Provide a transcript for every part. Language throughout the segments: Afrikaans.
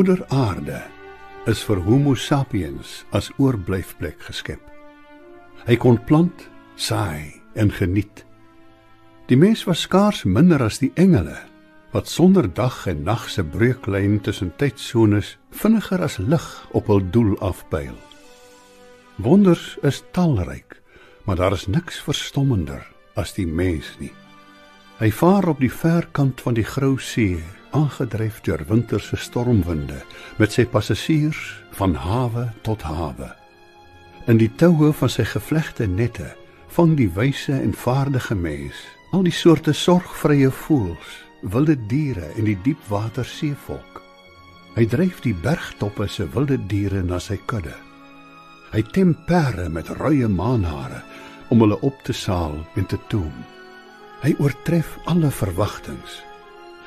Moeder Aarde is vir Homo sapiens as oorblyfplek geskep. Hy kon plant, saai en geniet. Die mens was skaars minder as die engele wat sonder dag en nag se breuklyn tussen tydsones vinniger as lig op hul doel afpyl. Wonders is talryk, maar daar is niks verstommender as die mens nie. Hy vaar op die ver kant van die grou see, aangedryf deur winterse stormwinde, met sy passasiers van hawe tot hawe. In die toue van sy gevlegte nette vang die wyse en vaardige mens al die soorte sorgvrye voëls wilde diere en die diepwater seevolk. Hy dryf die bergtoppe se wilde diere na sy kudde. Hy tem perde met rooi maanhare om hulle op te saal en te toom. Hy oortref alle verwagtinge.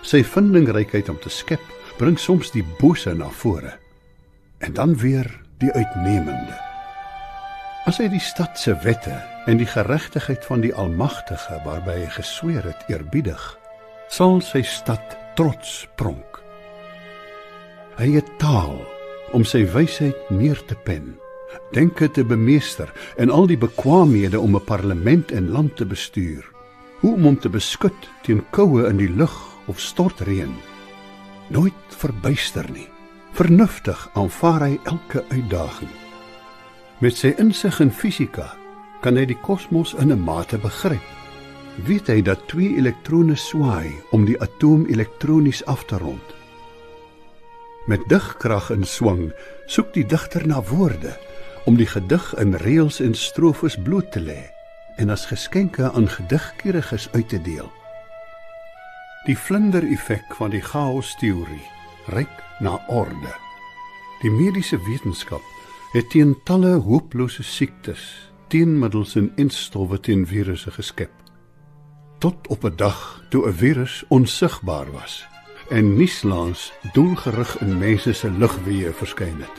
Sy vindingrykheid om te skep bring soms die bose na vore en dan weer die uitnemende. As hy die stad se wette en die geregtigheid van die Almagtige waarby hy gesweer het eerbiedig, sal sy stad trots pronk. Hy het taal om sy wysheid neer te pen, denke te bemeester en al die bekwaamhede om 'n parlement en land te bestuur. Hoe om hom te beskud teen koue in die lug of stortreën. Nooit verbuister nie. Vernuftig aanvaar hy elke uitdaging. Met sy insig in fisika kan hy die kosmos in 'n mate begryp weet hy dat twee elektrone swaai om die atoom elektronies af te rond. Met digkrag in swang soek die digter na woorde om die gedig in reëls en strofes bloot te lê en as geskenke aan gedigkeuriges uit te deel. Die vlinder-effek van die chaos-teorie reik na orde. Die mediese wetenskap het teen talle hopelose siektes teenmiddels en instowwe teen virusse geskep tot op 'n dag toe 'n virus onsigbaar was en nieslans doelgerig in mense se lugweë verskyn het.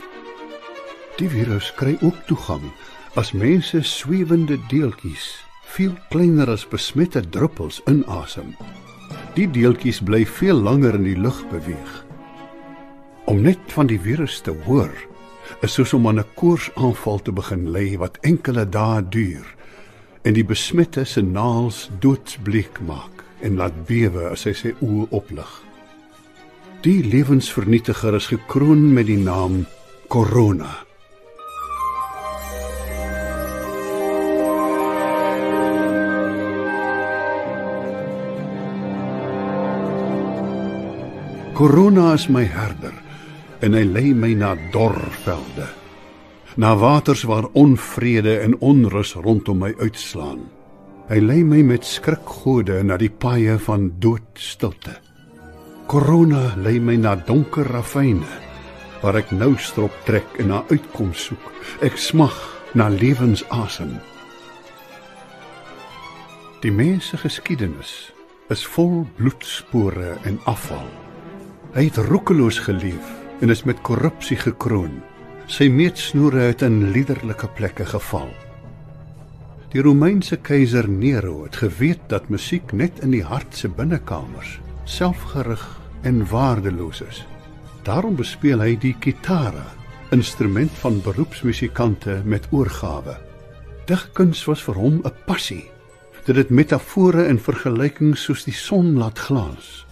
Die virus kry ook toegang as mense swewende deeltjies, veel kleiner as besmette druppels inasem. Die deeltjies bly veel langer in die lug beweeg. Om net van die virus te hoor, is soos om aan 'n koorsaanval te begin ly wat enkele dae duur en die besmette se naels doodsbleek maak en laat bewe as hy sy oë oplig. Die lewensvernietiger is gekroon met die naam Corona. Corona is my herder en hy lei my na dor velde na waters waar onvrede en onrus rondom my uitslaan. Hy lei my met skrikgode na die paaie van doodstilte. Corona lei my na donker ravine waar ek nou strop trek en na uitkoms soek. Ek smag na lewensasem. Die mens se geskiedenis is vol bloedspore en afval. Hy het roekeloos geleef en is met korrupsie gekroon. Sy meetsnoere het in liderlike plekke geval. Die Romeinse keiser Nero het geweet dat musiek net in die hart se binnekamers selfgerig en waardeloos is. Daarom bespeel hy die kitara, instrument van beroepsmusikante met oorgawe. Digkuns was vir hom 'n passie. Dit het metafore en vergelykings soos die son laat glans.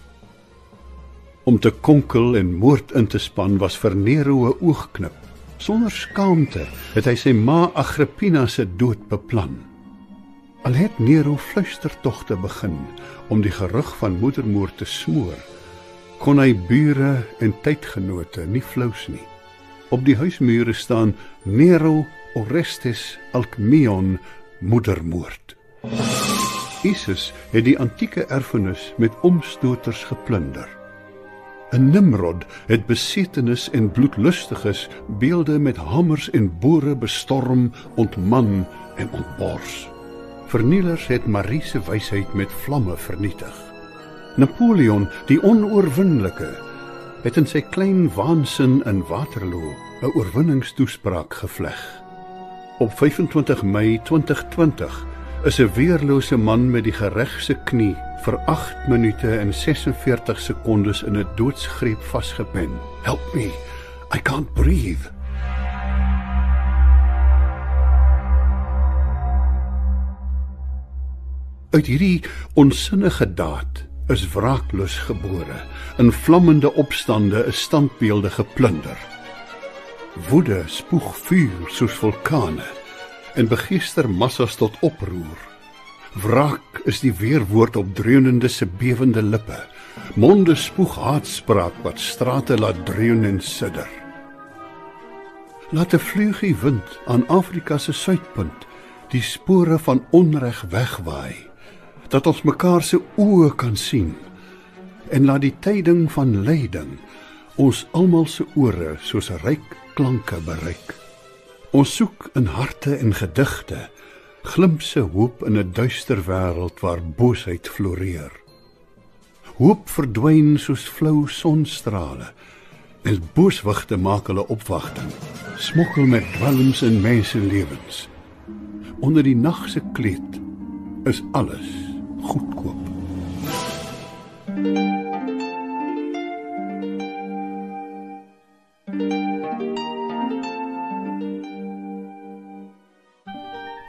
Om te konkel en moord in te span was vir Nero 'n oogknip. Sonder skaamte het hy sy ma Agrippina se dood beplan. Al het Nero fluistertogte begin om die gerug van moedermoord te smoor, kon hy bure en tydgenote nie flous nie. Op die huismure staan Nero Orestes Alcmeon moedermoord. Jesus het die antieke erfenis met omstoters geplunder. 'n Nimrod het besetenis en bloedlustiges beelde met hamers en bore bestorm, ontman en ontbors. Vernielers het Marie se wysheid met vlamme vernietig. Napoleon, die onoorwinnelike, het in sy klein waansin in Waterloo 'n oorwinningstoespraak gevleg. Op 25 Mei 2020 is 'n weerlose man met die geregse knie vir 8 minute en 46 sekondes in 'n doodsgreep vasgepen. Help me. I can't breathe. Uit hierdie onsinnige daad is wraaklus gebore. In vlammende opstande is standbeelde geplunder. Woede spoeg vuur soos vulkane en begeester massas tot oproer. Wraak is die weerwoord op dreunende se bewende lippe. Monde spoeg haatspraak wat strate laat dreun en sidder. Laat 'n vleugie wind aan Afrika se suidpunt die spore van onreg wegwaai dat ons mekaar se oë kan sien en laat die tyding van lyding ons almal se ore soos ryk klanke bereik. Ons soek in harte en gedigte glimpse hoop in 'n duister wêreld waar boosheid floreer. Hoop verdwyn soos flou sonstrale. En booswigte maak hulle opwagting. Smokkel met dwelms in mense lewens. Onder die nag se kleed is alles goedkoop.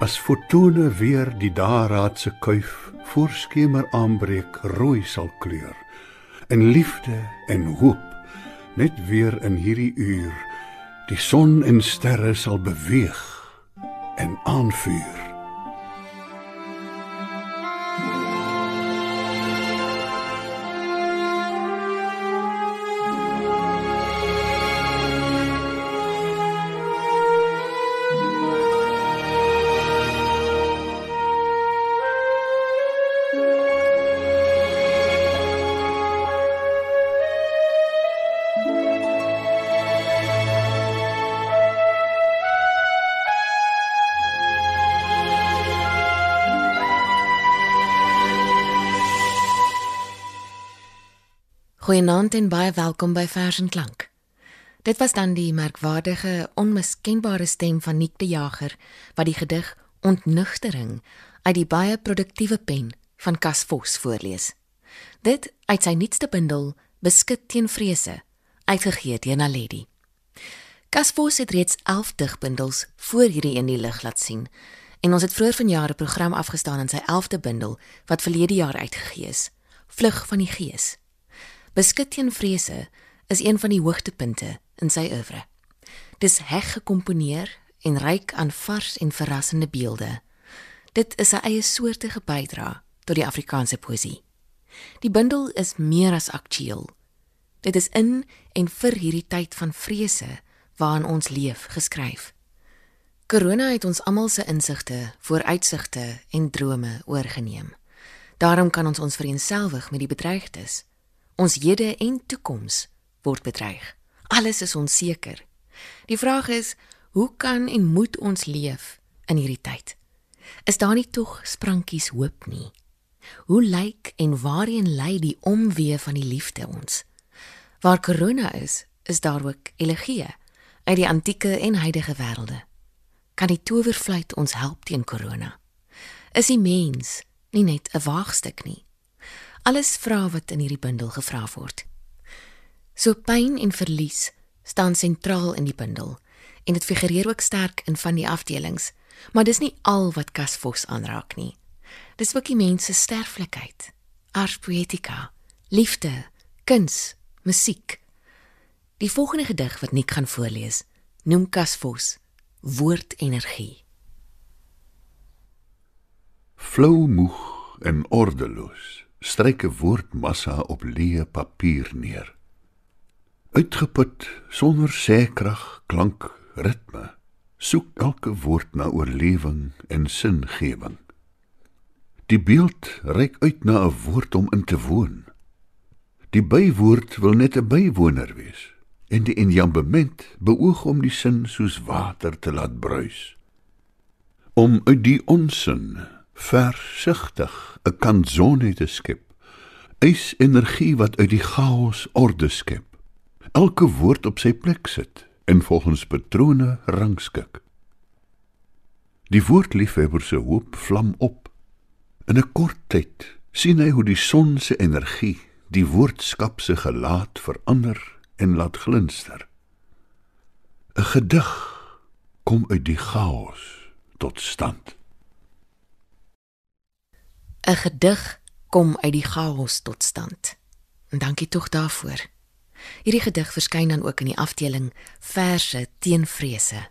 As fortune weer die daaraad se kuif voor skemer aanbreek rooi sal kleur. En liefde en hoop net weer in hierdie uur die son en sterre sal beweeg en aanvuur Goeienaand en baie welkom by Vers en Klank. Dit was dan die merkwaardige, onmiskenbare stem van Nick de Jager wat die gedig Ontnugtering uit die baie produktiewe pen van Cas Vos voorlees. Dit uit sy nuutste bundel Beskik teen vrese, uitgegee deur Naledi. Cas Vos het reeds 11 digbundels voor hierdie een die lig laat sien en ons het vroeër vanjaar 'n program afgestaan in sy 11de bundel wat verlede jaar uitgegee is, Vlug van die Gees. Beskik teen vrese is een van die hoogtepunte in sy oeuvre. Dis heg gekomponeer en ryk aan vars en verrassende beelde. Dit is 'n eie soortige bydra tot die Afrikaanse poësie. Die bundel is meer as aktueel. Dit is in en vir hierdie tyd van vrese waarin ons leef geskryf. Corona het ons almal se insigte, vooruitsigte en drome oorgeneem. Daarom kan ons ons vereenselwig met die bedreigdes. Ons hede en toekoms word bedreig. Alles is onseker. Die vraag is, hoe kan en moet ons leef in hierdie tyd? Is daar nie tog sprankies hoop nie? Hoe lyk en waarheen lei die omweë van die liefde ons? Waar corona is, is daar ook elegie uit die antieke en huidige wêrelde. Kan die towerfluit ons help teen corona? Is die mens nie net 'n waagstuk nie? Alles vra wat in hierdie bundel gevra word. So pyn en verlies staan sentraal in die bundel en dit figureer ook sterk in van die afdelings, maar dis nie al wat Kasvos aanraak nie. Dis ook die mens se sterflikheid, ars poetica, liefde, kuns, musiek. Die volgende gedig wat Nik gaan voorlees, noem Kasvos woordenergie. Flou moeg en ordeloos stryk 'n woordmassa op leë papier neer. Uitgeput sonder sêkrag, klank, ritme, soek elke woord na oorlewing en singewing. Die beeld reik uit na 'n woord om in te woon. Die bywoord wil net 'n bywoner wees en die enjambement beoog om die sin soos water te laat bruis. Om uit die onsin versigtig 'n kanzone te skep. Eis energie wat uit die chaos orde skep. Elke woord op sy plek sit en volgens patrone rangskik. Die woordliefhebber se hoop vlam op In 'n kort tyd sien hy hoe die son se energie die woordskap se gelaat verander en laat glinster. 'n Gedig kom uit die chaos tot stand. 'n Gedig kom uit die chaos tot stand. En dankie tog daarvoor. Hierdie gedig verskyn dan ook in die afdeling Verse teen vrese.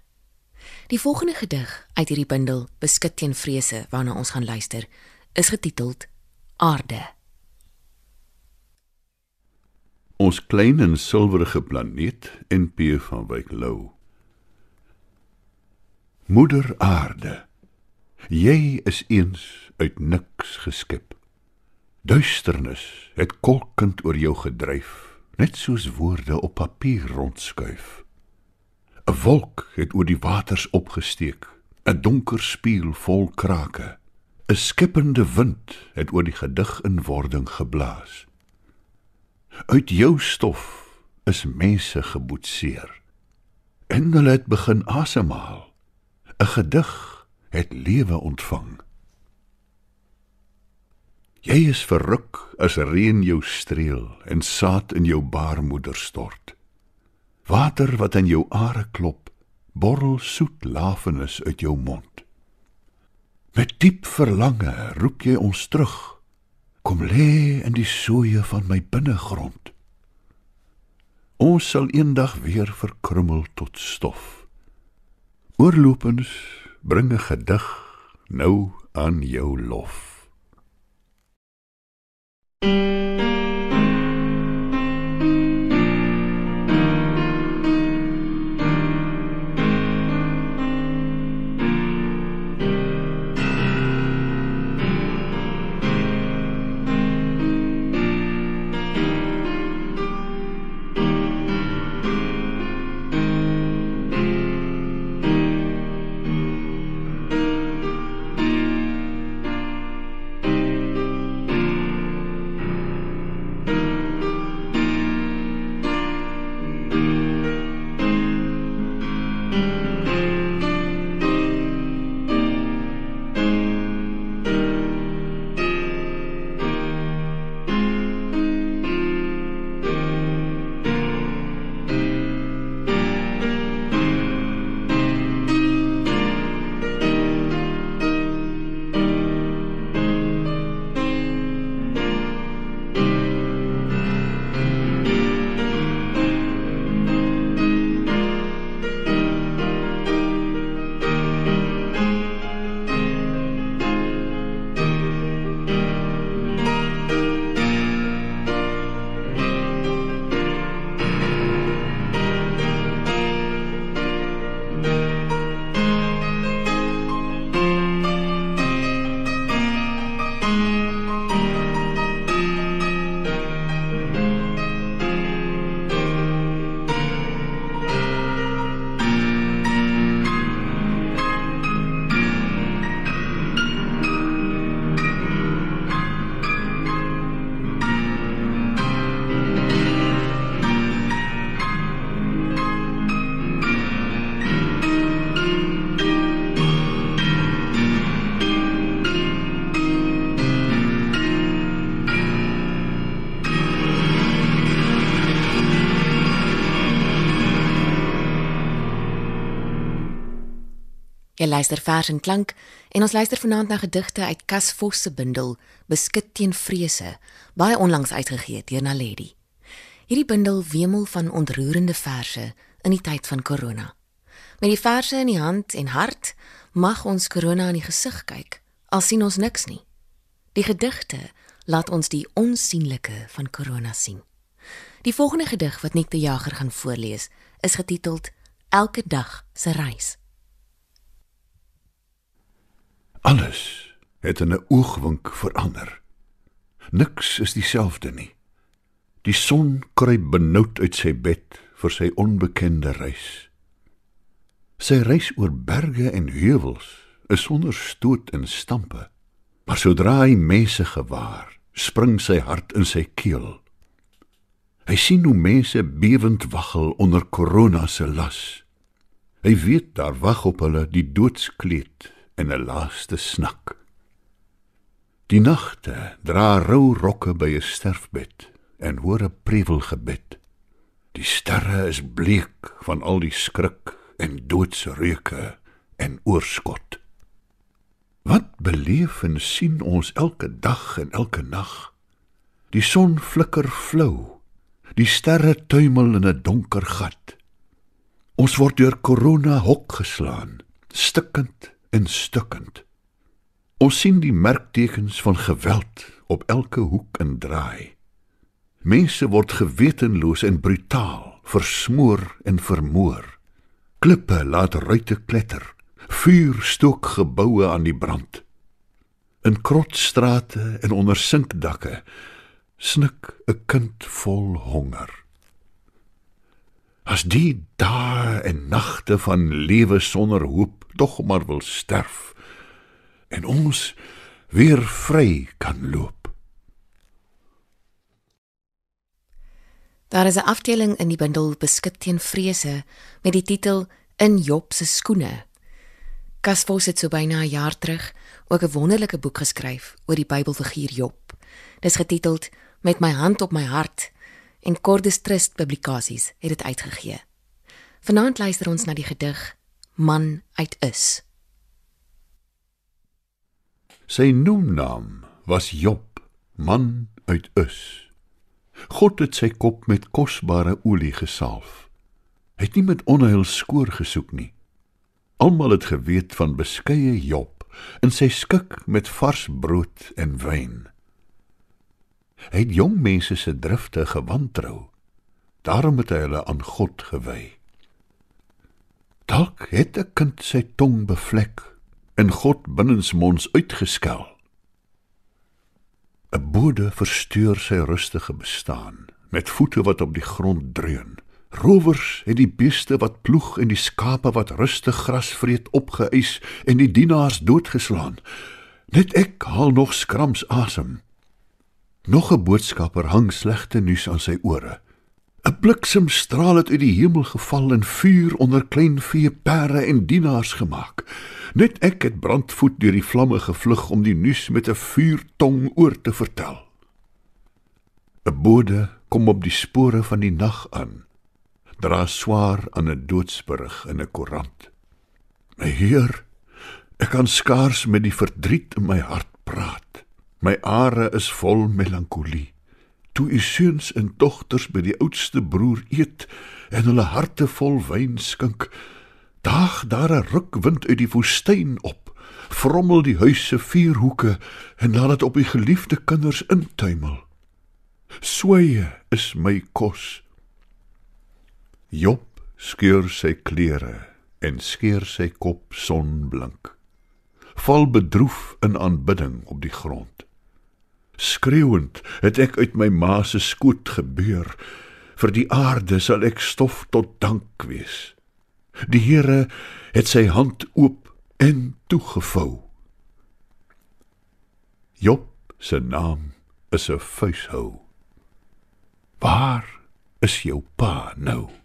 Die volgende gedig uit hierdie bundel Beskik teen vrese waarna ons gaan luister, is getiteld Aarde. Ons klein en silwerige planeet NP van Wyk Lou. Moeder Aarde, jy is eens uit niks geskep. Duisternis het kolkend oor jou gedryf, net soos woorde op papier rondskuif. 'n Wolk het oor die waters opgesteek, 'n donker spieël vol krake. 'n Skippende wind het oor die gedig in wording geblaas. Uit jou stof is mense geboetseer. En hulle het begin asemhaal. 'n Gedig het lewe ontvang. Jy is verruk as reën jou streel en saad in jou baarmoeder stort. Water wat in jou are klop, borrel soet lafenis uit jou mond. Met diep verlange roep jy ons terug Kom lê in die soeye van my binnegrond. Ons sal eendag weer verkrummel tot stof. Oorlopends bring 'n gedig nou aan jou lof. Jy luister vers en klank en ons luister vanaand na gedigte uit Cas Vos se bundel Beskik teen vrese, baie onlangs uitgegee deur Naledi. Hierdie bundel wemel van ontroerende verse in die tyd van korona. Met die verse in die hand en hart mag ons korona in die gesig kyk, al sien ons niks nie. Die gedigte laat ons die onsigbare van korona sien. Die volgende gedig wat Nik de Jager gaan voorlees, is getiteld Elke dag se reis. Alles het in 'n oogwink verander. Niks is dieselfde nie. Die son kruip benoud uit sy bed vir sy onbekende reis. Sy reis oor berge en heuwels is sonder stoot en stampe. Maar sodra hy mense gewaar, spring sy hart in sy keel. Hy sien hoe mense bewend waggel onder korona se las. Hy weet daar wag op hulle die doodskleed en 'n laaste snak. Die nagte dra rou rokke by 'n sterfbed en hoor 'n prevelgebed. Die sterre is bleek van al die skrik en doodse reuke en oorskot. Wat beleef en sien ons elke dag en elke nag? Die son flikker flou. Die sterre tuimel in 'n donker gat. Ons word deur korona hok geslaan, stikkend en stukkend. Ons sien die merktekens van geweld op elke hoek en draai. Mense word gewetenloos en brutaal versmoor en vermoor. Klippe laat ruite kletter. Vuur stook geboue aan die brand. In krotstrate en onder sinkdakke snik 'n kind vol honger. As die dae en nagte van lewe sonder hoop tog maar wil sterf en ons weer vry kan loop. Daar is 'n afdeling in die bundel Beskik teen vrese met die titel In Job se skoene. Kasvos het so byna 'n jaar terug ook 'n wonderlike boek geskryf oor die Bybelfiguur Job. Dis getiteld Met my hand op my hart en Cordis Trust Publikasies het dit uitgegee. Vanaand luister ons na die gedig Man uit Is. Sy noemnaam was Job, man uit Us. God het sy kop met kosbare olie gesalf. Hy het nie met onheil skoor gesoek nie. Almal het geweet van beskeie Job in sy skik met vars brood en wyn. Hy het jong mense se drifte gewantrou. Daarom het hy hulle aan God gewy. Dalk het 'n kind sy tong bevlek en God binnensmonds uitgeskel. 'n Bode versteur sy rustige bestaan met voete wat op die grond dreun. Rowers het die beeste wat ploeg en die skape wat rustig gras vreet opgeëis en die dienaars doodgeslaan. Net ek haal nog skrams asem. Nog 'n boodskapper hang slegte nuus aan sy ore. 'n Bliksemstraal het uit die hemel geval en vuur onder klein vee perde en dienaars gemaak. Net ek het brandvoet deur die vlamme gevlug om die nuus met 'n vuurtong oor te vertel. 'n Bode kom op die spore van die nag aan dra swaar aan 'n doodsberig in 'n koerant. My Heer, ek kan skaars met die verdriet in my hart praat. My are is vol melankolie. Toe u seuns en dogters by die oudste broer eet en hulle harte vol wyn skink, daag daar 'n rukwind uit die woestyn op, vrommel die huise vier hoeke en laat dit op die geliefde kinders intuimel. Sweye is my kos. Job skeur sy klere en skeer sy kop sonblink. Val bedroef in aanbidding op die grond. Skreeuend het ek uit my ma se skoot gebeur. Vir die aarde sal ek stof tot dank wees. Die Here het sy hand oop en toegevou. Job se naam is 'n vuishou. Waar is jou pa nou?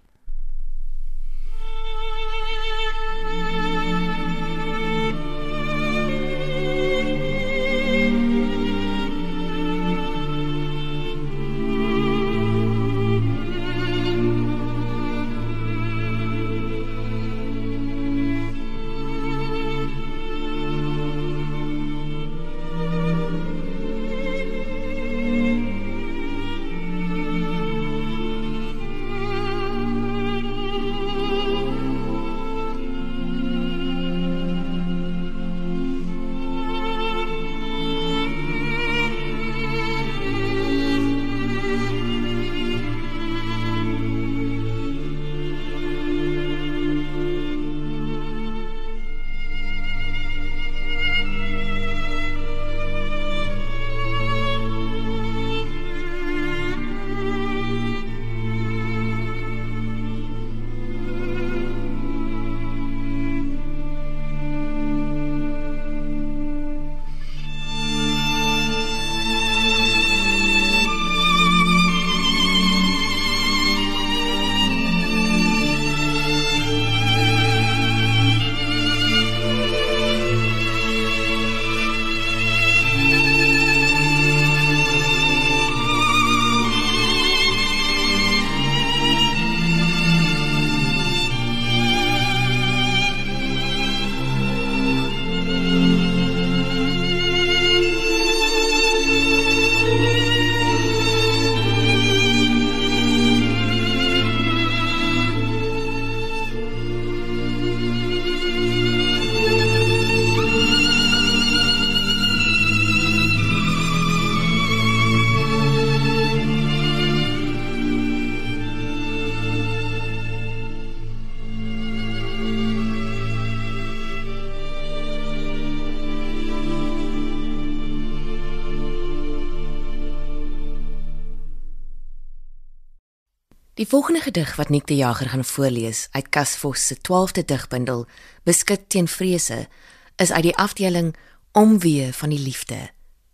Volgende gedig wat Nick die Jager gaan voorlees uit Kasvos se 12de digbundel Beskik teen vrese is uit die afdeling Omwee van die liefde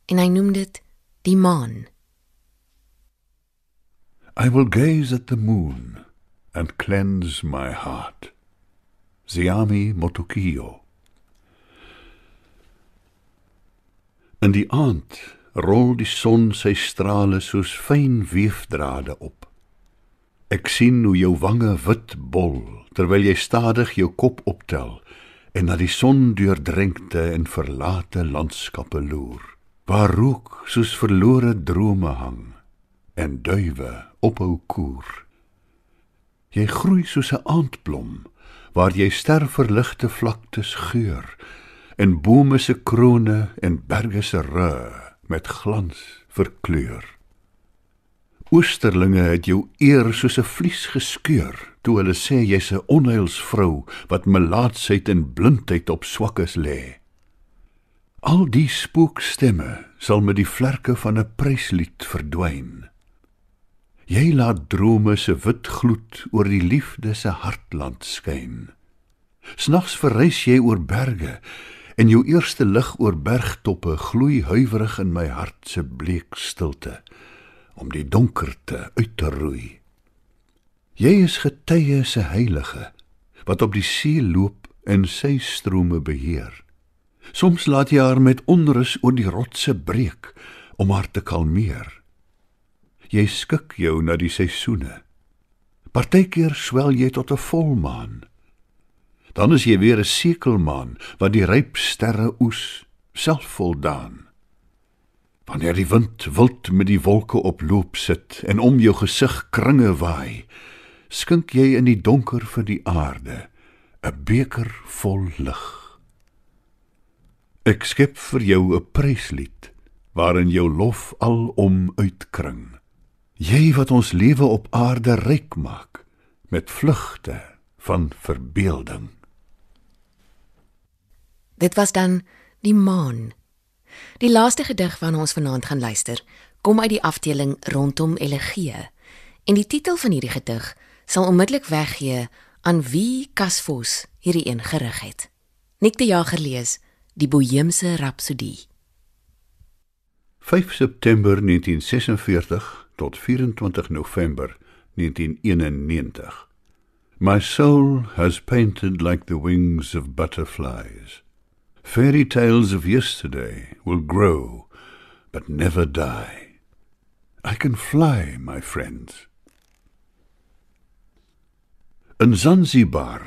en hy noem dit Die maan. I will gaze at the moon and cleanse my heart. Ziami Motokiyo. In die aand rol die son sy strale soos fyn weefdrade op. Ek sien hoe jou wange wit bol terwyl jy stadig jou kop optel en na die son deurdrenkte en verlate landskappe loer waar rook soos verlore drome hang en duwe ophou koer. Jy groei soos 'n aandblom waar jy sterverligte vlaktes geur en bome se krone en berge se ru met glans verkleur Oosterlinge het jou eer soos 'n vlies geskeur toe hulle sê jy's 'n onheilsvrou wat melaatsheid en blindheid op swakkes lê. Al die spookstemme sal met die vlerke van 'n pryslied verdwyn. Jy laat drome se wit gloed oor die liefde se hartland skyn. Snags verrys jy oor berge en jou eerste lig oor bergtoppe gloei huiwerig in my hart se bleek stilte om die donkerte uit te roei. Jy is getuie se heilige wat op die see loop en sy strome beheer. Soms laat jy haar met onrus oor die rotse breek om haar te kalmeer. Jy skik jou na die seisoene. Partykeer swel jy tot 'n volmaan. Dan is jy weer 'n sekelmaan wat die ryp sterre oes, self voldaan. Wanneer die wind wild met die wolke oploop sit en om jou gesig kringe waai, skink jy in die donker vir die aarde 'n beker vol lig. Ek skep vir jou 'n pryslied waarin jou lof alom uitkring. Jy wat ons lewe op aarde ryk maak met vlugte van verbeelding. Dit was dan die maan Die laaste gedig waarna ons vanaand gaan luister, kom uit die afdeling rondom elegie. En die titel van hierdie gedig sal onmiddellik weggee aan wie Kasvos hierdie een gerig het. Nik die Jager lees die Boheemse Rapsodie. 5 September 1946 tot 24 November 1991. My soul has painted like the wings of butterflies. Fairy tales of yesterday will grow, but never die. I can fly, my friends. In Zanzibar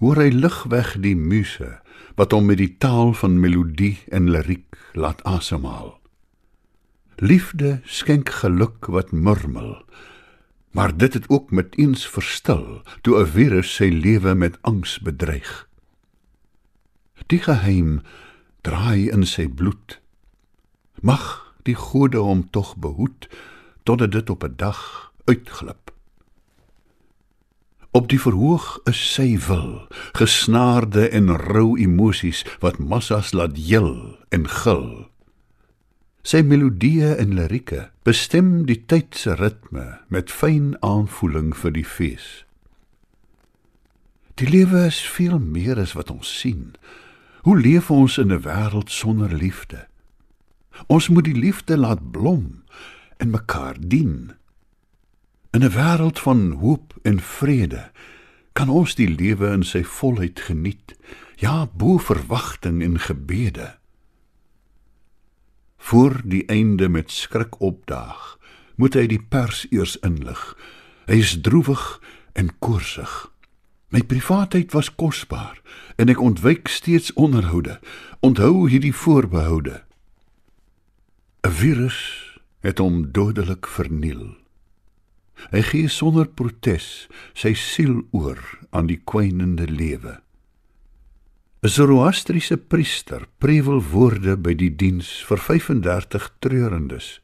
hoor hy ligweg die muse wat hom met die taal van melodie en liriek laat asemhaal. Liefde skenk geluk wat murmel, maar dit het ook met eens verstil toe 'n virus sy lewe met angs bedreig. Die geheim draai in sy bloed. Mag die gode hom tog behoed totdat dit op 'n dag uitglip. Op die verhoog is sy wil, gesnaarde en rou emosies wat massas laat jil en gil. Sy melodieë en lirieke bestem die tyd se ritme met fyn aanvoeling vir die fees. Die lewe is veel meer as wat ons sien. Hoe leef ons in 'n wêreld sonder liefde? Ons moet die liefde laat blom en mekaar dien. In 'n wêreld van hoop en vrede kan ons die lewe in sy volheid geniet, ja, bo verwagting en gebede. Voor die einde met skrik opdaag, moet hy die pers eers inlig. Hy is droewig en koorsig. My privaatheid was kosbaar en ek ontwyk steeds onderhoude. Onthou hierdie voorbehoude. 'n Virus het hom dodelik verniel. Hy gee sonder protes sy siel oor aan die kwynende lewe. 'n Zoroastriese priester prewel woorde by die diens vir 35 treurendes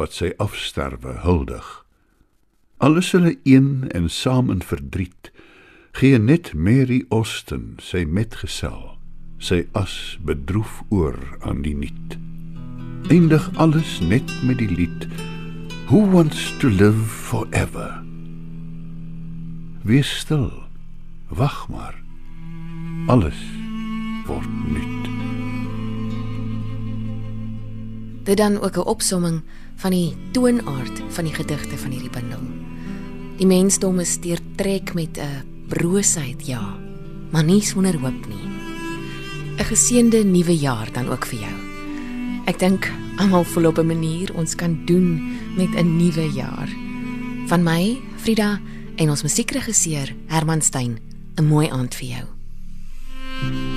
wat sy afsterwe huldig. Alles hulle een en saam in verdriet gee net Mary Austin sy metgesel sy as bedroef oor aan die nuut eindig alles net met die lied who wants to live forever Wees stil. Wag maar. Alles word nuut. Dit dan ook 'n opsomming van die toonaard van die gedigte van hierdie bundel. Die mensdom is deurtrek met 'n broosheid, ja, maar nie sonder hoop nie. 'n Geseënde nuwe jaar dan ook vir jou. Ek dink almal voel op 'n manier ons kan doen met 'n nuwe jaar. Van my, Frida en ons musiekregisseur Herman Stein, 'n mooi aand vir jou. thank you